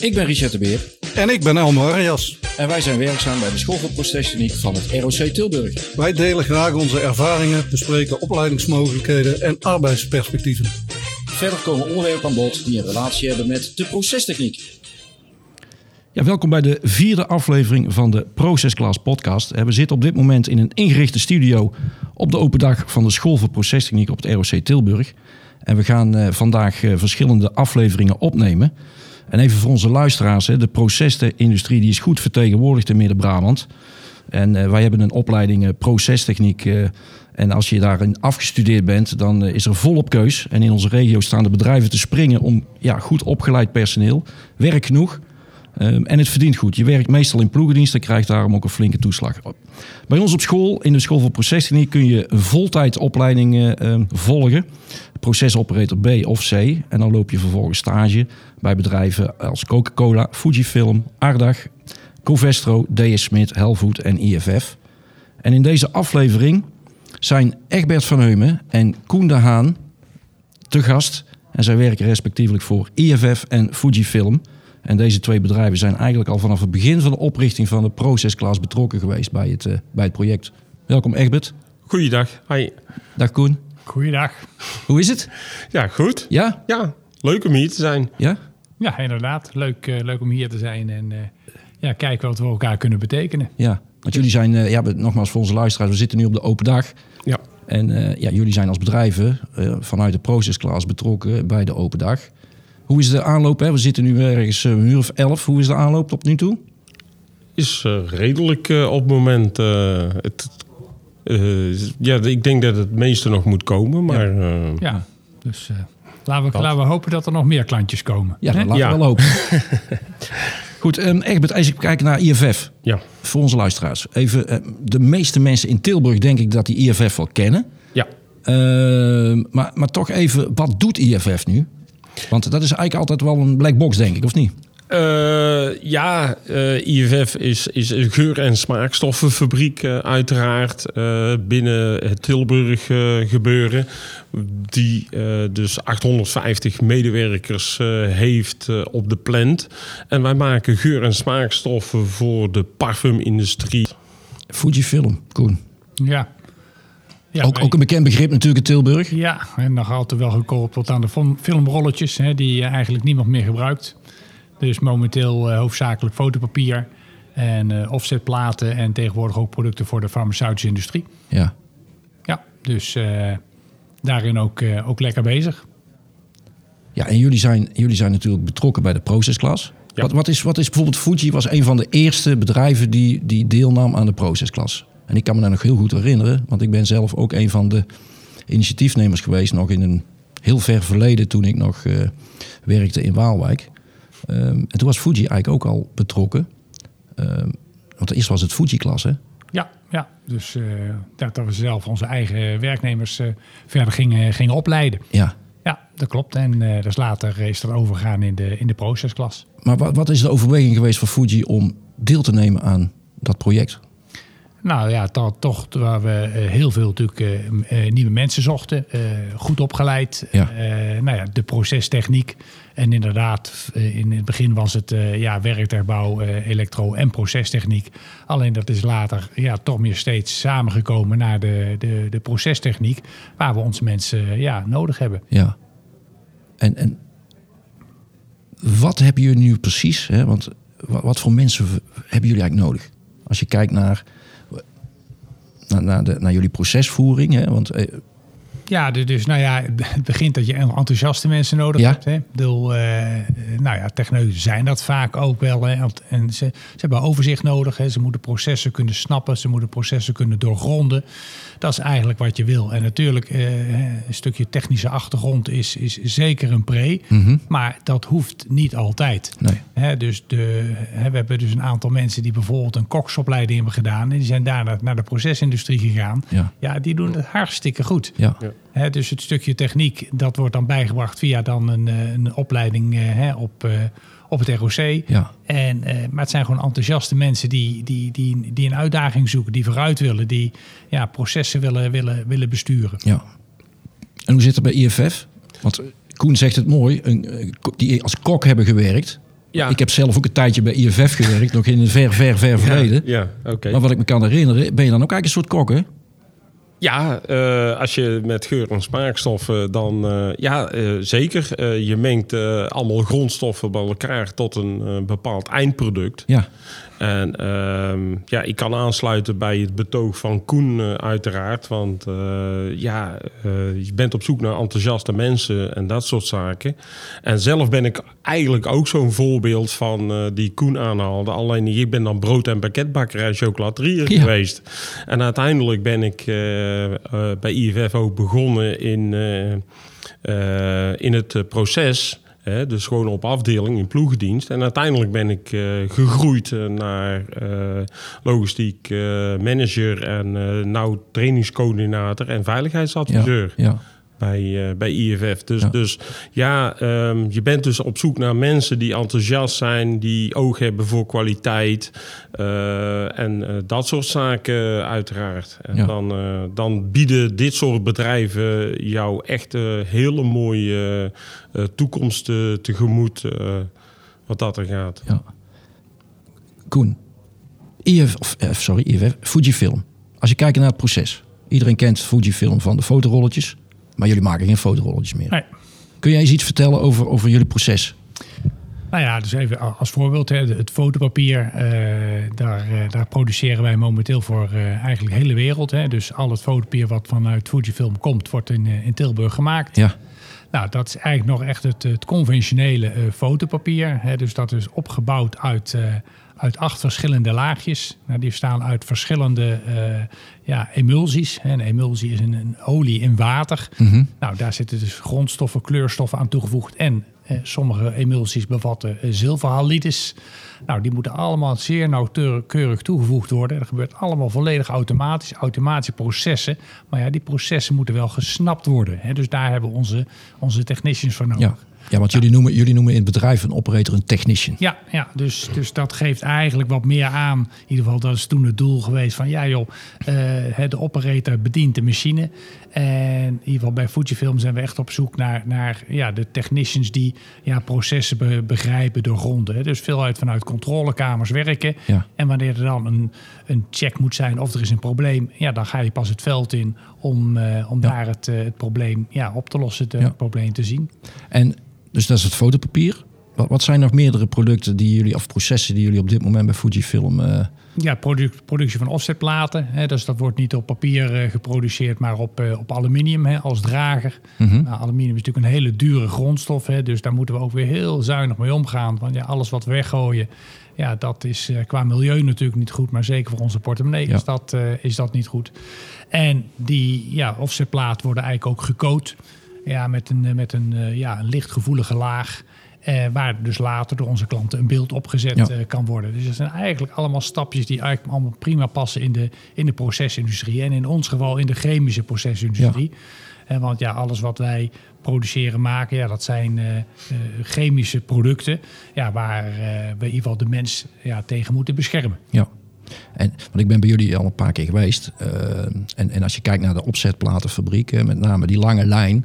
Ik ben Richard de Beer En ik ben Elmo Arias. en wij zijn werkzaam bij de School voor Procestechniek van het ROC Tilburg. Wij delen graag onze ervaringen, bespreken opleidingsmogelijkheden en arbeidsperspectieven. Verder komen onderwerpen aan bod die een relatie hebben met de procestechniek. Ja, welkom bij de vierde aflevering van de Process Class podcast. Eh, We zitten op dit moment in een ingerichte studio op de open dag van de School voor Procestechniek op het ROC Tilburg. En we gaan eh, vandaag eh, verschillende afleveringen opnemen. En even voor onze luisteraars, hè, de procesindustrie die is goed vertegenwoordigd in Midden-Brabant. En eh, wij hebben een opleiding eh, procestechniek. eh, en als je daarin afgestudeerd bent, dan is er volop keus. En in onze regio staan de bedrijven te springen om ja, goed opgeleid personeel. Werk genoeg. Ehm, en het verdient goed. Je werkt meestal in ploegendienst en krijgt daarom ook een flinke toeslag. Bij ons op school, in de School voor Procestechniek, kun je een voltijdopleiding eh, ehm, volgen. Procesoperator B of C. En dan loop je vervolgens stage bij bedrijven als Coca-Cola, Fujifilm, Ardach, Covestro, DS Smit, Helvoet en IFF. En in deze aflevering zijn Egbert van Heumen en Koen de Haan te gast. En zij werken respectievelijk voor IFF en Fujifilm. En deze twee bedrijven zijn eigenlijk al vanaf het begin van de oprichting van de procesklaas betrokken geweest bij het, eh, bij het project. Welkom Egbert. Goeiedag. Hi. Dag Koen. Goeiedag. Hoe is het? Ja, goed. Ja? Ja, leuk om hier te zijn. Ja? Ja, inderdaad. Leuk, eh, leuk om hier te zijn en eh, ja, kijken wat we elkaar kunnen betekenen. Ja. Want jullie zijn, eh, ja, nogmaals voor onze luisteraars, we zitten nu op de open dag. Ja. En eh, ja, jullie zijn als bedrijven eh, vanuit de procesklaas betrokken bij de open dag. Hoe is de aanloop? Hè? We zitten nu ergens eh, een uur of elf. Hoe is de aanloop tot nu toe? Is eh, redelijk eh, op het moment. eh, het, eh, ja, ik denk dat het meeste nog moet komen, maar eh, Ja, dus eh, laten, we, laten we hopen dat er nog meer klantjes komen. Ja, dat laten we Ja. wel hopen. Goed, um, Egbert, als ik kijk naar IFF, ja. voor onze luisteraars. Even, de meeste mensen in Tilburg denk ik dat die IFF wel kennen. Ja. Ehm, maar, maar toch even, wat doet IFF nu? Want dat is eigenlijk altijd wel een black box, denk ik, of niet? Eh, ja, eh, IFF is, is een geur- en smaakstoffenfabriek eh, uiteraard eh, binnen het Tilburg eh, gebeuren. Die eh, dus 850 medewerkers eh, heeft op de plant. En wij maken geur- en smaakstoffen voor de parfumindustrie. Fujifilm, Koen. Ja. Ja, ook, ook een bekend begrip natuurlijk in Tilburg. ja, en nog altijd wel gekoppeld aan de film- filmrolletjes hè, die eh, eigenlijk niemand meer gebruikt. Dus momenteel eh, hoofdzakelijk fotopapier en eh, offsetplaten en tegenwoordig ook producten voor de farmaceutische industrie. Ja. Ja, dus daarin ook, ook lekker bezig. Ja, en jullie zijn, jullie zijn natuurlijk betrokken bij de procesklas. Ja. Wat, wat, is, wat is bijvoorbeeld Fuji was een van de eerste bedrijven die, die deelnam aan de procesklas. En ik kan me daar nog heel goed herinneren, want ik ben zelf ook een van de initiatiefnemers geweest, nog in een heel ver verleden toen ik nog eh, werkte in Waalwijk. Ehm, en toen was Fuji eigenlijk ook al betrokken. Ehm, want eerst was het Fuji-klas, hè? Ja, ja. dus eh, dat we zelf onze eigen werknemers eh, verder gingen, gingen opleiden. Ja. Ja, dat klopt. En eh dus later is dat overgegaan in de, in de procesklas. Maar wat, wat is de overweging geweest van Fuji om deel te nemen aan dat project? Nou ja, to- toch waar we eh, heel veel natuurlijk eh, eh, nieuwe mensen zochten. goed opgeleid. Ja. Nou ja, de procestechniek. En inderdaad, in het begin was het ja, werktuigbouw, elektro- en procestechniek. Alleen dat is later ja, toch meer steeds samengekomen naar de, de, de procestechniek. Waar we onze mensen ja, nodig hebben. Ja. En, en wat hebben jullie nu precies? Hè? Want wat, voor mensen hebben jullie eigenlijk nodig? Als je kijkt naar, naar, naar, de, naar jullie procesvoering. Hè? Want eh, Ja, dus, nou ja, het begint dat je enthousiaste mensen nodig Ja. hebt. Hè. Ik bedoel, eh, nou ja, techneuten zijn dat vaak ook wel. Hè. En ze, ze hebben overzicht nodig. Hè. Ze moeten processen kunnen snappen. Ze moeten processen kunnen doorgronden. Dat is eigenlijk wat je wil. En natuurlijk, eh, een stukje technische achtergrond is, is zeker een pre. Maar dat hoeft niet altijd. nee. Hè, dus de, hè, we hebben dus een aantal mensen die bijvoorbeeld een koksopleiding hebben gedaan. En die zijn daarna naar de procesindustrie gegaan. Ja. Ja, die doen het hartstikke goed. Ja. Ja. Hè, dus het stukje techniek, dat wordt dan bijgebracht via dan een, eh, een opleiding eh, hè, op, eh, op het ROC. Ja. En, eh, maar het zijn gewoon enthousiaste mensen die, die, die, die een uitdaging zoeken, die vooruit willen, die ja, processen willen, willen, willen besturen. ja. En hoe zit het bij IFF? Want Koen zegt het mooi, een, die als kok hebben gewerkt. Ja. Ik heb zelf ook een tijdje bij IFF gewerkt, nog in een ver, ver, ver verleden. Ja, oké. Maar wat ik me kan herinneren, ben je dan ook eigenlijk een soort kok, hè? Ja, eh, als je met geur- en smaakstoffen dan... eh, ja, eh, zeker. Je mengt allemaal grondstoffen bij elkaar tot een bepaald eindproduct. Ja, En ehm, ja, ik kan aansluiten bij het betoog van Koen uiteraard. Want ja, je bent op zoek naar enthousiaste mensen en dat soort zaken. En zelf ben ik eigenlijk ook zo'n voorbeeld van die Koen aanhaalde. Alleen ik ben dan brood- en pakketbakker en chocolaterier Ja. geweest. En uiteindelijk ben ik bij IFF ook begonnen in, eh, eh, in het eh, proces... Hè, dus gewoon op afdeling in ploegendienst. En uiteindelijk ben ik eh, gegroeid eh, naar eh, logistiek eh, manager en eh nou trainingscoördinator en veiligheidsadviseur ja. Bij, eh, bij IFF. Dus Ja. dus, ja ehm, je bent dus op zoek naar mensen die enthousiast zijn, die oog hebben voor kwaliteit eh, en eh, dat soort zaken uiteraard. En Ja. dan, dan bieden dit soort bedrijven jou echt een hele mooie toekomst tegemoet wat dat er gaat. ja. Koen, IF, of, sorry, IFF, Fujifilm. Als je kijkt naar het proces. Iedereen kent Fujifilm van de fotorolletjes. Maar jullie maken geen fotorolletjes meer. Nee. Kun jij eens iets vertellen over, over jullie proces? Nou ja, dus even als voorbeeld, het fotopapier, eh, daar, eh, daar produceren wij momenteel voor eh, eigenlijk de hele wereld. Dus al het fotopapier wat vanuit Fujifilm komt, wordt in, in Tilburg gemaakt. Ja, Nou, dat is eigenlijk nog echt het, het conventionele fotopapier. Dus dat is opgebouwd uit, uit acht verschillende laagjes. Nou, die bestaan uit verschillende eh, ja, emulsies. Een emulsie is een, een olie in water. Nou, daar zitten dus grondstoffen, kleurstoffen aan toegevoegd. En eh, sommige emulsies bevatten eh, zilverhalides. Nou, die moeten allemaal zeer nauwkeurig toegevoegd worden. Dat gebeurt allemaal volledig automatisch, automatische processen. Maar ja, die processen moeten wel gesnapt worden. Hè? Dus daar hebben we onze, onze technicians voor nodig. ja. Ja want jullie noemen, jullie noemen in het bedrijf een operator een technician. Ja, ja dus, dus dat geeft eigenlijk wat meer aan. In ieder geval, dat is toen het doel geweest van... ja joh, eh, de operator bedient de machine. En in ieder geval bij Fujifilm zijn we echt op zoek naar, naar ja, de technicians... die ja, processen be- begrijpen, doorgronden. Hè. Dus veel uit vanuit controlekamers werken. Ja. En wanneer er dan een, een check moet zijn of er is een probleem... ja, dan ga je pas het veld in om, eh, om Ja. daar het, eh, het probleem ja, op te lossen... het probleem te zien. En dus dat is het fotopapier. Wat, wat zijn nog meerdere producten die jullie, of processen die jullie op dit moment bij Fujifilm... eh Ja, produc- productie van offsetplaten. Hè, dus dat wordt niet op papier eh, geproduceerd, maar op, eh, op aluminium hè, als drager. Mhm. Nou, aluminium is natuurlijk een hele dure grondstof. Hè, dus daar moeten we ook weer heel zuinig mee omgaan. Want ja, alles wat we weggooien, ja, dat is qua milieu natuurlijk niet goed. Maar zeker voor onze portemonnee Ja. is, dat, is dat niet goed. En die ja, offsetplaten worden eigenlijk ook gecoat. Ja, met een, eh, met een, eh, ja, een lichtgevoelige laag. Eh, waar dus later door onze klanten een beeld opgezet Ja. eh, kan worden. Dus dat zijn eigenlijk allemaal stapjes die eigenlijk allemaal prima passen in de, in de procesindustrie. En in ons geval in de chemische procesindustrie. Eh, want ja, alles wat wij produceren, maken, ja, dat zijn chemische producten. Ja, waar eh, we in ieder geval de mens ja, tegen moeten beschermen. Ja. En, want ik ben bij jullie al een paar keer geweest. en, en als je kijkt naar de opzetplatenfabriek, met name die lange lijn.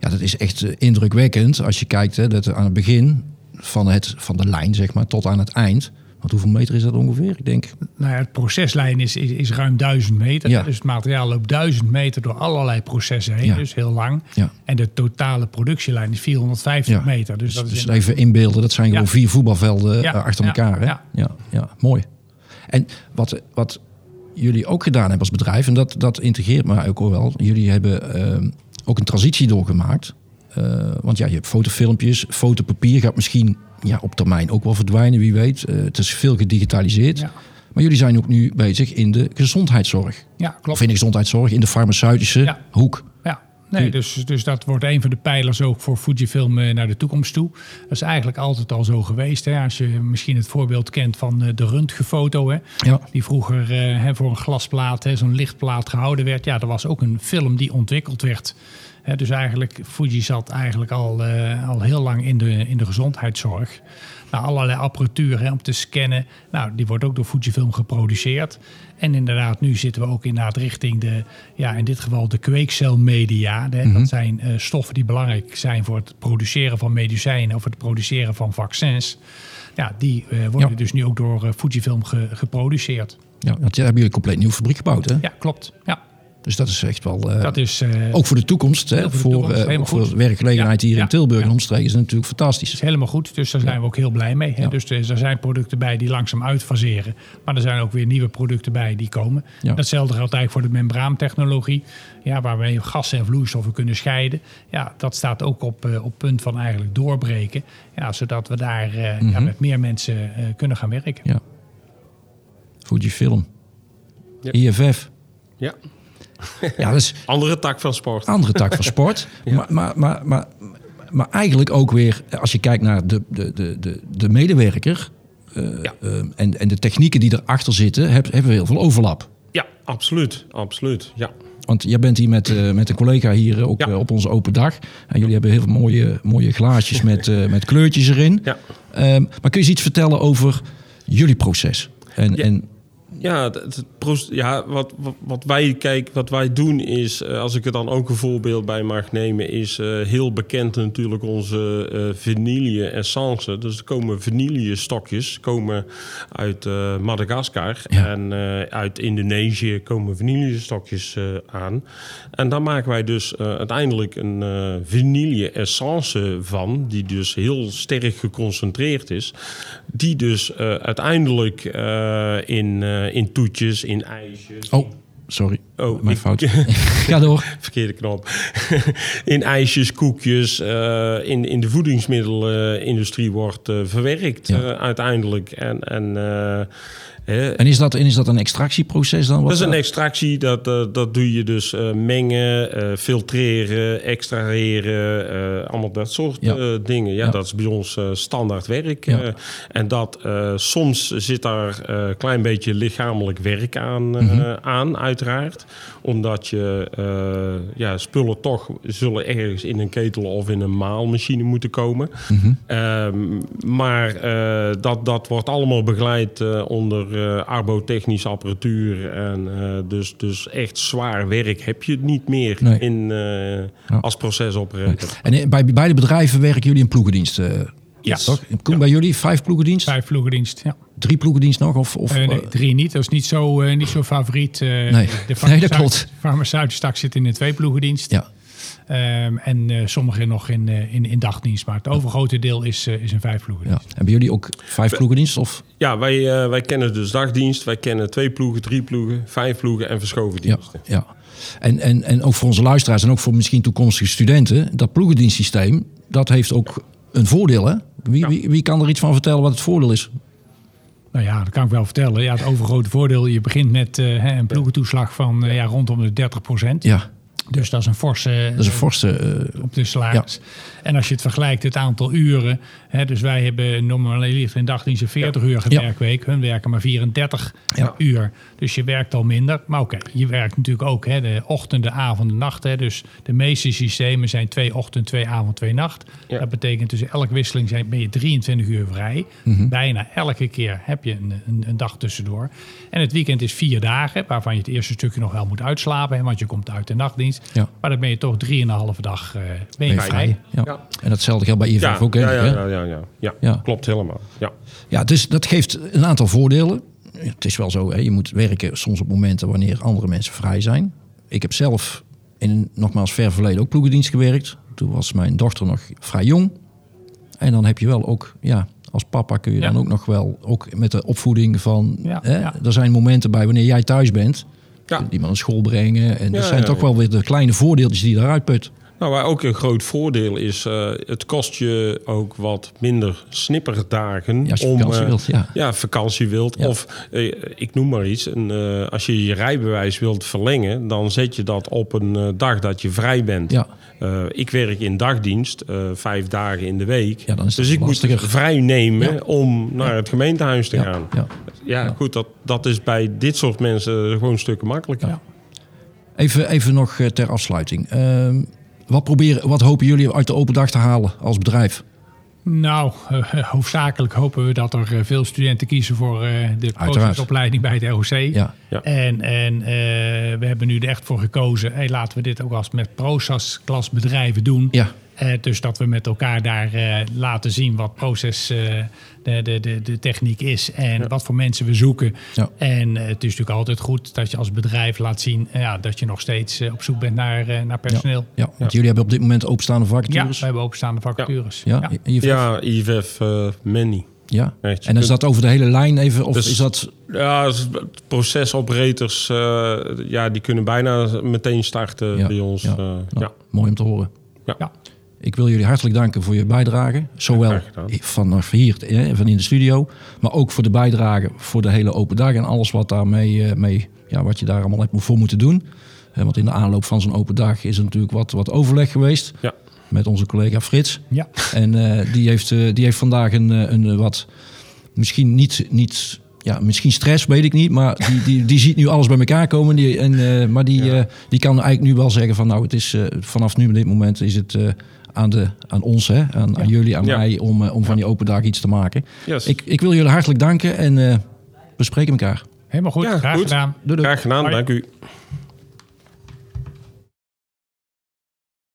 Ja, dat is echt eh, indrukwekkend als je kijkt hè, dat aan het begin van, het, van de lijn, zeg maar, tot aan het eind. Want hoeveel meter is dat ongeveer? Ik denk, Nou ja, het proceslijn is, is, is ruim 1000 meter. Ja. Dus het materiaal loopt 1000 meter door allerlei processen heen. Ja. Dus heel lang. En de totale productielijn is 450 Ja. meter. Dus, dat is dus even inbeelden, dat zijn gewoon vier voetbalvelden eh, achter elkaar. Hè? ja. Ja, ja, mooi. En wat, wat jullie ook gedaan hebben als bedrijf, en dat, dat integreert me ook wel. Jullie hebben ehm, ook een transitie doorgemaakt. Eh, want ja, je hebt fotofilmpjes, fotopapier gaat misschien ja, op termijn ook wel verdwijnen, wie weet. Eh, het is veel gedigitaliseerd. Ja. Maar jullie zijn ook nu bezig in de gezondheidszorg. ja, Of klopt. in de gezondheidszorg, in de farmaceutische Ja. hoek. Nee, dus, dus dat wordt een van de pijlers ook voor Fujifilm eh, naar de toekomst toe. Dat is eigenlijk altijd al zo geweest. Hè? Als je misschien het voorbeeld kent van eh, de röntgenfoto. Hè? Ja, Die vroeger eh, hè, voor een glasplaat, zo'n lichtplaat gehouden werd. Ja, er was ook een film die ontwikkeld werd. Hè, dus eigenlijk, Fuji zat eigenlijk al, al heel lang in de, in de gezondheidszorg. Nou, allerlei apparatuur hè, om te scannen. Nou, die wordt ook door Fujifilm geproduceerd. En inderdaad, nu zitten we ook inderdaad richting de, ja, in dit geval de kweekcelmedia. Dat zijn eh, stoffen die belangrijk zijn voor het produceren van medicijnen of het produceren van vaccins. Ja, die eh, worden Ja. dus nu ook door eh, Fujifilm ge- geproduceerd. Ja, want daar hebben jullie een compleet nieuwe fabriek gebouwd. Hè? Ja, klopt. Ja, Dus dat is echt wel... eh, dat is, eh, ook voor de toekomst, hè? Voor de voor, toekomst, eh, voor werkgelegenheid Ja, hier ja, in Tilburg ja. en omstreken is het natuurlijk fantastisch. is helemaal goed. Dus daar zijn we ook heel blij mee. Hè? Ja. Dus er zijn producten bij die langzaam uitfaseren. Maar er zijn ook weer nieuwe producten bij die komen. Ja. Datzelfde geldt eigenlijk voor de membraantechnologie. Ja, waar we gassen en vloeistoffen kunnen scheiden. Ja, dat staat ook op, eh, op punt van eigenlijk doorbreken. Ja, zodat we daar eh, ja, Mhm. met meer mensen eh, kunnen gaan werken. Ja. Fujifilm. Ja. IFF. Ja. Ja, is Andere tak van sport. andere tak van sport. maar, maar, maar, maar, maar eigenlijk ook weer, als je kijkt naar de, de, de, de, de medewerker... eh, Ja. eh, en, en de technieken die erachter zitten, heb- hebben we heel veel overlap. Ja, absoluut. Absoluut. Ja. Want jij bent hier met, eh, met een collega hier ook Ja. op onze open dag. En jullie hebben heel veel mooie, mooie glaasjes met, met kleurtjes erin. Ja. Ehm, maar kun je eens iets vertellen over jullie proces? En, Ja. en Ja, het, het proce- ja wat, wat, wat wij kijk, wat wij doen is, eh, als ik er dan ook een voorbeeld bij mag nemen, is eh, heel bekend natuurlijk onze eh vanille essence. Dus er komen vanille stokjes komen uit Madagaskar Ja. en uit Indonesië komen vanille stokjes aan. En daar maken wij dus uiteindelijk een vanille essence van, die dus heel sterk geconcentreerd is, die dus uiteindelijk in, eh, in toetjes, in ijsjes. oh, sorry. Oh, Mijn ik- fout. Ga door. Verkeerde knop. in ijsjes, koekjes, eh, in, in de voedingsmiddelenindustrie wordt eh, verwerkt Ja. uiteindelijk. En, en En is dat, en is dat een extractieproces dan? Wat dat is een extractie, dat, eh, dat doe je dus eh, mengen, eh, filtreren, extraheren, allemaal dat soort Ja. dingen. Ja, Ja. dat is bij ons standaard werk. Ja. en dat soms zit daar een klein beetje lichamelijk werk aan, Mhm. aan, uiteraard. Omdat je ja, spullen toch zullen ergens in een ketel of in een maalmachine moeten komen. Mhm. Ehm, maar dat, dat wordt allemaal begeleid onder eh arbotechnische apparatuur. En eh, dus, dus echt zwaar werk heb je niet meer Nee. in, eh, als procesoperator. En bij beide bedrijven werken jullie in ploegendienst? eh, Ja. Toch? Koen, bij jullie vijf ploegendienst? Vijf vloegendienst, ja. Drie ploegendienst nog? Of, of, Eh, nee, drie niet. Dat is niet zo, eh, niet zo favoriet. eh, Nee. De Nee, dat klopt. farmaceutische tak zit in de twee ploegendienst. ja. Ehm, en eh sommigen nog in, eh, in, in dagdienst. Maar het overgrote deel is, eh, is een vijf ja. ploegendienst. En bij jullie ook vijf ploegendienst? Of? Ja, wij, eh, wij kennen dus dagdienst. Wij kennen twee ploegen, drie ploegen, vijf ploegen en verschoven diensten. ja. En, en, en ook voor onze luisteraars en ook voor misschien toekomstige studenten, dat ploegendienstsysteem, dat heeft ook een voordeel. Hè? Wie, Ja. wie, wie kan er iets van vertellen wat het voordeel is? Nou ja, dat kan ik wel vertellen. Ja, het overgrote voordeel, je begint met eh, hè, een ploegentoeslag van eh, ja, rondom de 30 procent. Ja, Dus dat is een forse... dat is een forse. eh, op de salaris. En als je het vergelijkt, het aantal uren. Hè, dus wij hebben normaliter in dagdienst een 40 uur Ja. werkweek. Hun werken maar 34 Ja. uur. Dus je werkt al minder. Maar oké, je werkt natuurlijk ook hè, de ochtend, de avond, de nacht. Hè. Dus de meeste systemen zijn twee ochtend, twee avond, twee nacht. Ja. Dat betekent tussen elke wisseling zijn, ben je 23 uur vrij. Mhm. Bijna elke keer heb je een, een, een dag tussendoor. En het weekend is vier dagen, waarvan je het eerste stukje nog wel moet uitslapen. Hè, want je komt uit de nachtdienst. Ja. Maar dan ben je toch drieënhalve dag eh, ben je ben je vrij. vrij. Ja. Ja. En datzelfde geldt bij IVF Ja, ook. Hè? ja, ja, ja, ja, ja, ja. Ja. klopt helemaal. Ja. Ja, dus dat geeft een aantal voordelen. Het is wel zo, hè, je moet werken soms op momenten wanneer andere mensen vrij zijn. Ik heb zelf in nogmaals ver verleden ook ploegendienst gewerkt. Toen was mijn dochter nog vrij jong. En dan heb je wel ook, ja, als papa kun je Ja. dan ook nog wel, ook met de opvoeding van, Ja, hè, ja. er zijn momenten bij wanneer jij thuis bent, Ja. die naar school brengen. En dat zijn toch wel weer de kleine voordeeltjes die je eruit put. Nou, waar ook een groot voordeel is, eh, het kost je ook wat minder snipperdagen. Ja, als je om, vakantie eh, wilt, ja. Ja, vakantie wilt. Ja. Of eh, ik noem maar iets. En, als je je rijbewijs wilt verlengen, dan zet je dat op een dag dat je vrij bent. Ja. Ik werk in dagdienst, vijf dagen in de week. Ja, dan is dat dus ik lastiger. moet vrij nemen om naar het gemeentehuis te gaan. ja. Goed, dat, dat is bij dit soort mensen gewoon stukken makkelijker. Ja. Even, even nog ter afsluiting. Ehm, wat, proberen, wat hopen jullie uit de open dag te halen als bedrijf? Nou, eh, hoofdzakelijk hopen we dat er eh, veel studenten kiezen voor eh, de procesopleiding bij het ROC. Ja. Ja. En, en eh, we hebben nu er echt voor gekozen, hey, laten we dit ook als met Proces-klas bedrijven doen. Ja. Eh, dus dat we met elkaar daar eh, laten zien wat proces, eh, de, de, de, de techniek is en wat voor mensen we zoeken. Ja. En het is natuurlijk altijd goed dat je als bedrijf laat zien ja, dat je nog steeds op zoek bent naar, eh, naar personeel. Ja, want jullie hebben op dit moment openstaande Ja, vacatures. we hebben openstaande vacatures. Ja, Ja. Ja, IVF uh, Many. Ja. Echt, En is dat over de hele lijn even? Of Dus- is dat... Ja, procesoperators, eh, ja, die kunnen bijna meteen starten Ja, bij ons. ja. eh, Nou, ja. Mooi om te horen. Ja. Ik wil jullie hartelijk danken voor je bijdrage. Zowel vanaf hier, eh, van in de studio, maar ook voor de bijdrage voor de hele open dag en alles wat, daarmee, mee, ja, wat je daar allemaal hebt voor moeten doen. Want in de aanloop van zo'n open dag is er natuurlijk wat, wat overleg geweest Ja. Met onze collega Frits. Ja. En eh, die, heeft, eh, die heeft vandaag een, eh, een wat, misschien niet, niet, ja, misschien stress, weet ik niet. Maar die, die, die ziet nu alles bij elkaar komen. Die, en, eh, maar die, Ja. eh, die kan eigenlijk nu wel zeggen van nou, het is eh, vanaf nu, op dit moment is het eh, aan, de, aan ons, hè, aan, aan jullie, aan Ja. mij, om, om van die open dag iets te maken. Yes. Ik, ik wil jullie hartelijk danken en eh, we spreken elkaar. Helemaal goed, Ja, graag goed. gedaan. Doei, doei. Graag gedaan, dank u.